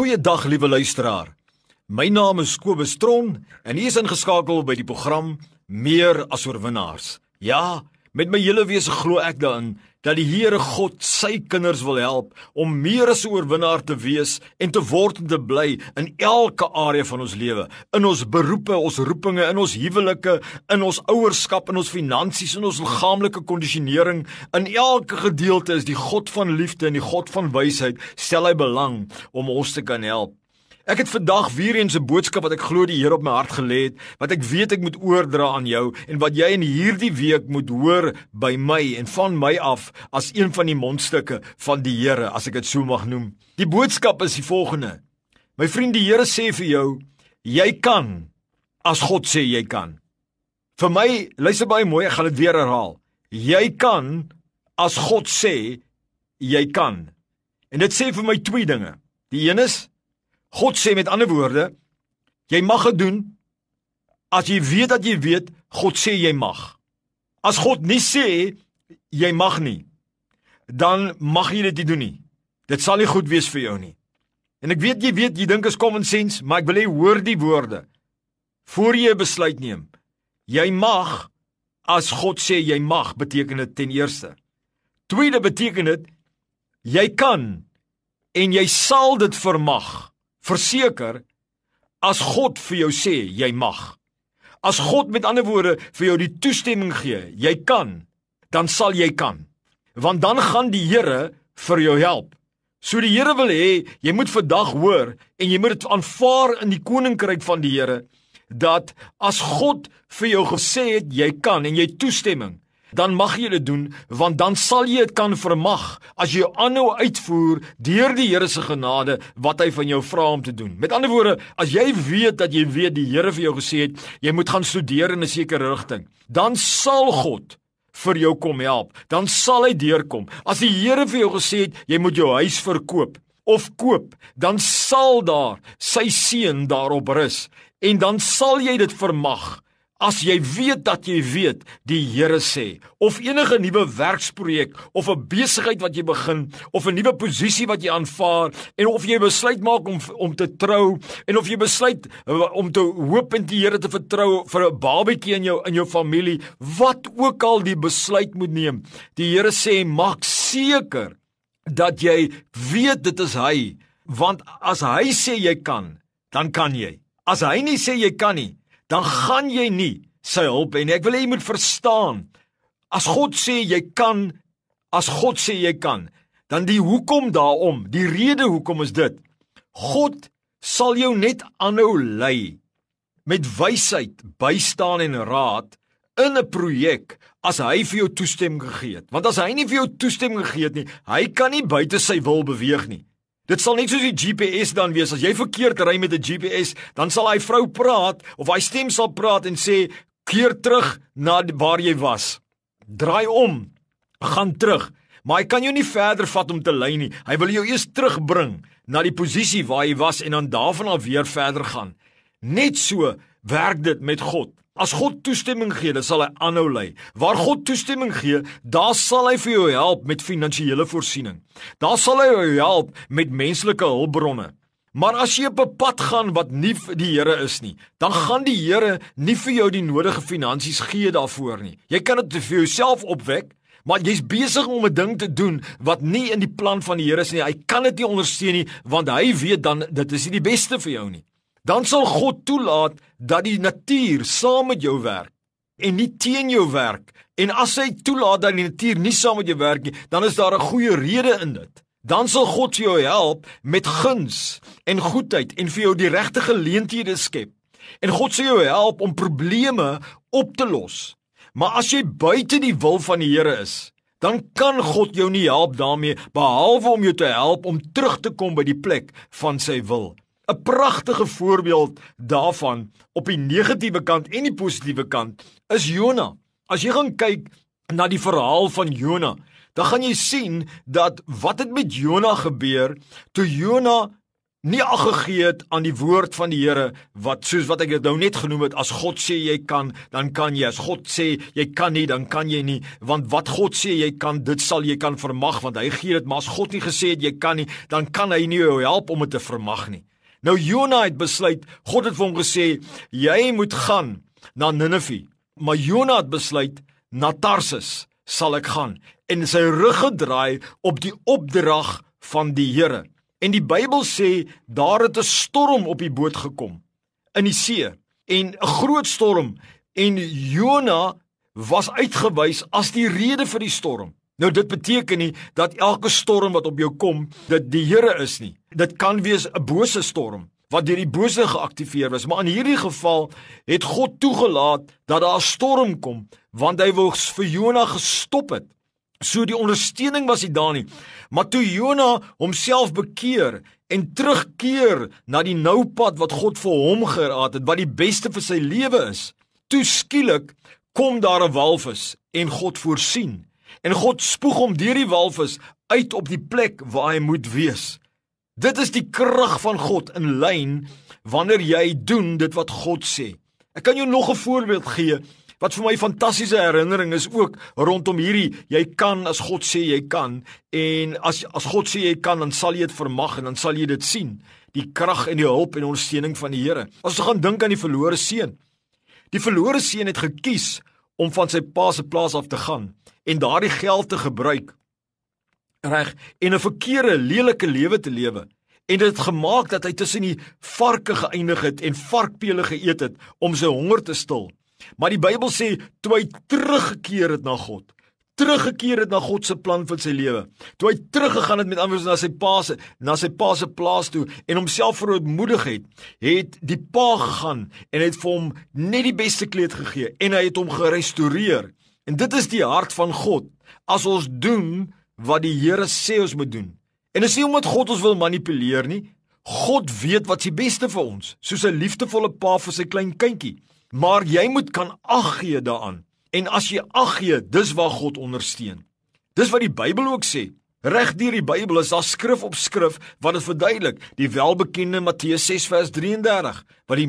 Goeiedag liewe luisteraar. My naam is Kobus Tron en hier is ingeskakel by die program Meer as oorwinnaars. Ja, met my hele wese glo ek daarin dat die Here God sy kinders wil help om meer as 'n oorwinnaar te wees en te word en te bly in elke area van ons lewe, in ons beroepe, ons roepinge, in ons huwelike, in ons ouerskap, in ons finansies, in ons liggaamlike kondisionering, in elke gedeelte is die God van liefde en die God van wysheid stel hy belang om ons te kan help. Ek het vandag weer eens 'n boodskap wat ek glo die Here op my hart gelê het, wat ek weet ek moet oordra aan jou en wat jy in hierdie week moet hoor by my en van my af as een van die mondstukke van die Here, as ek dit so mag noem. Die boodskap is die volgende. My vriend, die Here sê vir jou, jy kan as God sê jy kan. Vir my, luister baie mooi, ek gaan dit weer herhaal. Jy kan as God sê jy kan. En dit sê vir my twee dinge. Die een is God sê met ander woorde, jy mag dit doen as jy weet dat jy weet God sê jy mag. As God nie sê jy mag nie, dan mag jy dit nie doen nie. Dit sal nie goed wees vir jou nie. En ek weet jy weet jy dink is common sense, maar ek wil hê hoor die woorde voor jy 'n besluit neem. Jy mag as God sê jy mag, beteken dit ten eerste. Tweede beteken dit jy kan en jy sal dit vermag verseker as God vir jou sê jy mag. As God met ander woorde vir jou die toestemming gee, jy kan, dan sal jy kan. Want dan gaan die Here vir jou help. So die Here wil hê jy moet vandag hoor en jy moet dit aanvaar in die koninkryk van die Here dat as God vir jou gesê het jy kan en jy toestemming dan mag jy dit doen want dan sal jy dit kan vermag as jy aanhou uitvoer deur die Here se genade wat hy van jou vra om te doen. Met ander woorde, as jy weet dat jy weet die Here vir jou gesê het jy moet gaan studeer in 'n sekere rigting, dan sal God vir jou kom help. Dan sal hy deurkom. As die Here vir jou gesê het jy moet jou huis verkoop of koop, dan sal daar sy seën daarop rus en dan sal jy dit vermag. As jy weet dat jy weet, die Here sê, of enige nuwe werksprojek of 'n besigheid wat jy begin of 'n nuwe posisie wat jy aanvaar en of jy besluit maak om om te trou en of jy besluit uh, om te hoop en die Here te vertrou vir 'n babatjie in jou in jou familie, wat ook al die besluit moet neem. Die Here sê maak seker dat jy weet dit is hy, want as hy sê jy kan, dan kan jy. As hy nie sê jy kan nie, dan gaan jy nie sy hulp hê nie. Ek wil hê jy moet verstaan. As God sê jy kan, as God sê jy kan, dan die hoekom daarom, die rede hoekom is dit. God sal jou net aanhou lei met wysheid, bystaan en raad in 'n projek as hy vir jou toestemming gegee het. Want as hy nie vir jou toestemming gegee het nie, hy kan nie buite sy wil beweeg nie. Dit sal net soos die GPS dan wees. As jy verkeerd ry met 'n GPS, dan sal hy vrou praat of hy stem sal praat en sê keer terug na waar jy was. Draai om. Gaan terug. Maar hy kan jou nie verder vat om te lei nie. Hy wil jou eers terugbring na die posisie waar jy was en dan daarvan af weer verder gaan. Net so werk dit met God. As God toestemming gee, dan sal hy aanhou lei. Waar God toestemming gee, daar sal hy vir jou help met finansiële voorsiening. Daar sal hy jou help met menslike hulpbronne. Maar as jy op 'n pad gaan wat nie vir die Here is nie, dan gaan die Here nie vir jou die nodige finansies gee daarvoor nie. Jy kan dit vir jouself opwek, maar jy's besig om 'n ding te doen wat nie in die plan van die Here is nie. Hy kan dit nie ondersteun nie want hy weet dan dit is nie die beste vir jou nie dan sal God toelaat dat die natuur saam met jou werk en nie teen jou werk. En as hy toelaat dat die natuur nie saam met jou werk nie, dan is daar 'n goeie rede in dit. Dan sal God jou help met guns en goedheid en vir jou die regte geleenthede skep. En God sal jou help om probleme op te los. Maar as jy buite die wil van die Here is, dan kan God jou nie help daarmee behalwe om jou te help om terug te kom by die plek van sy wil. 'n pragtige voorbeeld daarvan op die negatiewe kant en die positiewe kant is Jona. As jy gaan kyk na die verhaal van Jona, dan gaan jy sien dat wat het met Jona gebeur toe Jona nie ag gegee het aan die woord van die Here wat soos wat ek dit nou net genoem het as God sê jy kan dan kan jy. As God sê jy kan nie dan kan jy nie. Want wat God sê jy kan dit sal jy kan vermag want hy gee dit. Maar as God nie gesê het jy kan nie dan kan hy nie jou help om dit te vermag nie nou Jonah het besluit God het vir hom gesê jy moet gaan na Ninive. Maar Jonah het besluit na Tarsus sal ek gaan. En sy rug gedraai op die opdrag van die Here. En die Bybel sê daar het 'n storm op die boot gekom in die see en 'n groot storm. En Jona was uitgewys as die rede vir die storm. Nou dit beteken nie dat elke storm wat op jou kom, dit die Here is nie. Dit kan wees 'n bose storm wat deur die bose geaktiveer is, maar in hierdie geval het God toegelaat dat daar 'n storm kom want hy wou vir Jona gestop het. So die ondersteuning was nie daar nie. Maar toe Jona homself bekeer en terugkeer na die nou pad wat God vir hom geraad het, wat die beste vir sy lewe is, toe skielik kom daar 'n walvis en God voorsien. En God spoeg hom deur die walvis uit op die plek waar hy moet wees. Dit is die krag van God in lyn wanneer jy doen dit wat God sê. Ek kan jou nog 'n voorbeeld gee Wat vir my fantastiese herinnering is ook rondom hierdie jy kan as God sê jy kan en as as God sê jy kan dan sal jy dit vermag en dan sal jy dit sien die krag en die hulp en ondersteuning van die Here. As ons gaan dink aan die verlore seun. Die verlore seun het gekies om van sy pa se plaas af te gaan en daardie geld te gebruik reg en 'n verkeerde lelike lewe te lewe en dit het gemaak dat hy tussen die varke geëindig het en varkpele geëet het om sy honger te stil. Maar die Bybel sê toe hy teruggekeer het na God, teruggekeer het na God se plan vir sy lewe. Toe hy teruggegaan het met anders na sy pa se na sy pa se plaas toe en homself verootmoedig het, het die pa gegaan en het vir hom net die beste kleed gegee en hy het hom gerestoreer. En dit is die hart van God as ons doen wat die Here sê ons moet doen. En dis nie omdat God ons wil manipuleer nie. God weet wat se beste vir ons, soos 'n liefdevolle pa vir sy klein kindjie. Maar jy moet kan ag gee daaraan. En as jy ag gee, dis waar God ondersteun. Dis wat die Bybel ook sê. Reg deur die Bybel is daar skrif op skrif wat dit verduidelik. Die welbekende Matteus 6 vers 33, wat die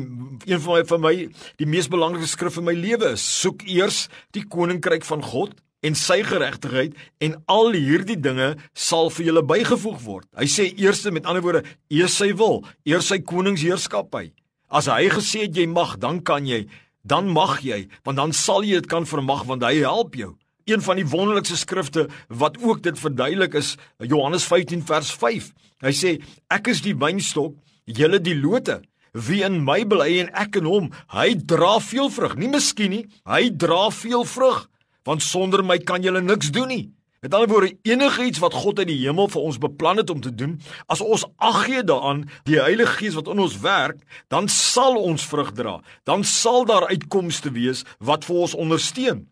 een van my vir my die mees belangrike skrif in my lewe is. Soek eers die koninkryk van God en sy geregtigheid en al hierdie dinge sal vir julle bygevoeg word. Hy sê eers met ander woorde, eers sy wil, eers sy koningsheerskappy. As hy gesê het jy mag, dan kan jy, dan mag jy, want dan sal jy dit kan vermag want hy help jou. Een van die wonderlikste skrifte wat ook dit verduidelik is Johannes 15 vers 5. Hy sê ek is die wynstok, julle die lote. Wie in my bly en ek in hom, hy dra veel vrug. Nie miskien nie, hy dra veel vrug, want sonder my kan julle niks doen nie. Met ander woorde, enige iets wat God uit die hemel vir ons beplan het om te doen, as ons ag gee daaraan, die Heilige Gees wat in ons werk, dan sal ons vrug dra. Dan sal daar uitkomste wees wat vir ons ondersteun.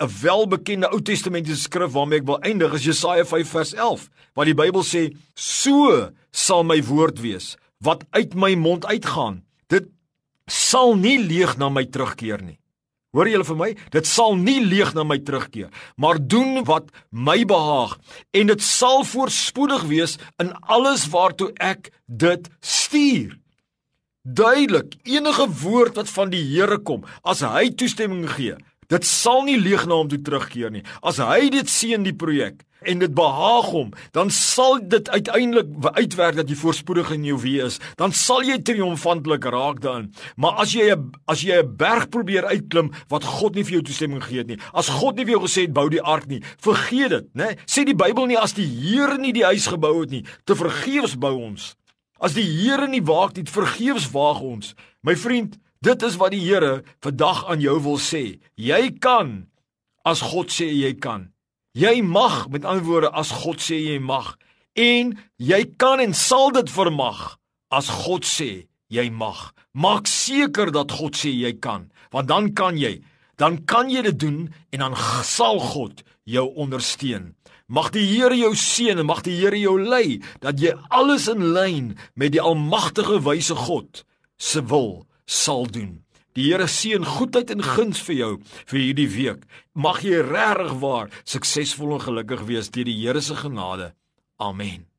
'n Welbekende Ou Testamentiese skrif waarmee ek wil eindig is Jesaja 5 vers 11, waar die Bybel sê: "So sal my woord wees wat uit my mond uitgaan. Dit sal nie leeg na my terugkeer nie." Hoor julle vir my? Dit sal nie leeg na my terugkeer, maar doen wat my behaag en dit sal voorspoedig wees in alles waartoe ek dit stuur. Duidelik, enige woord wat van die Here kom, as hy toestemming gee, dit sal nie leeg na hom toe terugkeer nie. As hy dit sien die projek, en dit behaag hom, dan sal dit uiteindelik uitwerk dat jy voorspoedig in jou wie is. Dan sal jy triomfantelik raak dan. Maar as jy as jy 'n berg probeer uitklim wat God nie vir jou toestemming gegee het nie. As God nie vir jou gesê het bou die ark nie, vergeet dit, né? Sê die Bybel nie as die Here nie die huis gebou het nie, te vergeefs bou ons. As die Here nie waak nie, vergeefs waag ons. My vriend, dit is wat die Here vandag aan jou wil sê. Jy kan as God sê jy kan. Jy mag met ander woorde as God sê jy mag en jy kan en sal dit vermag as God sê jy mag. Maak seker dat God sê jy kan, want dan kan jy, dan kan jy dit doen en dan sal God jou ondersteun. Mag die Here jou seën en mag die Here jou lei dat jy alles in lyn met die almagtige wyse God se wil sal doen. Die Here seën goedheid en guns vir jou vir hierdie week. Mag jy regtig waar suksesvol en gelukkig wees deur die Here se genade. Amen.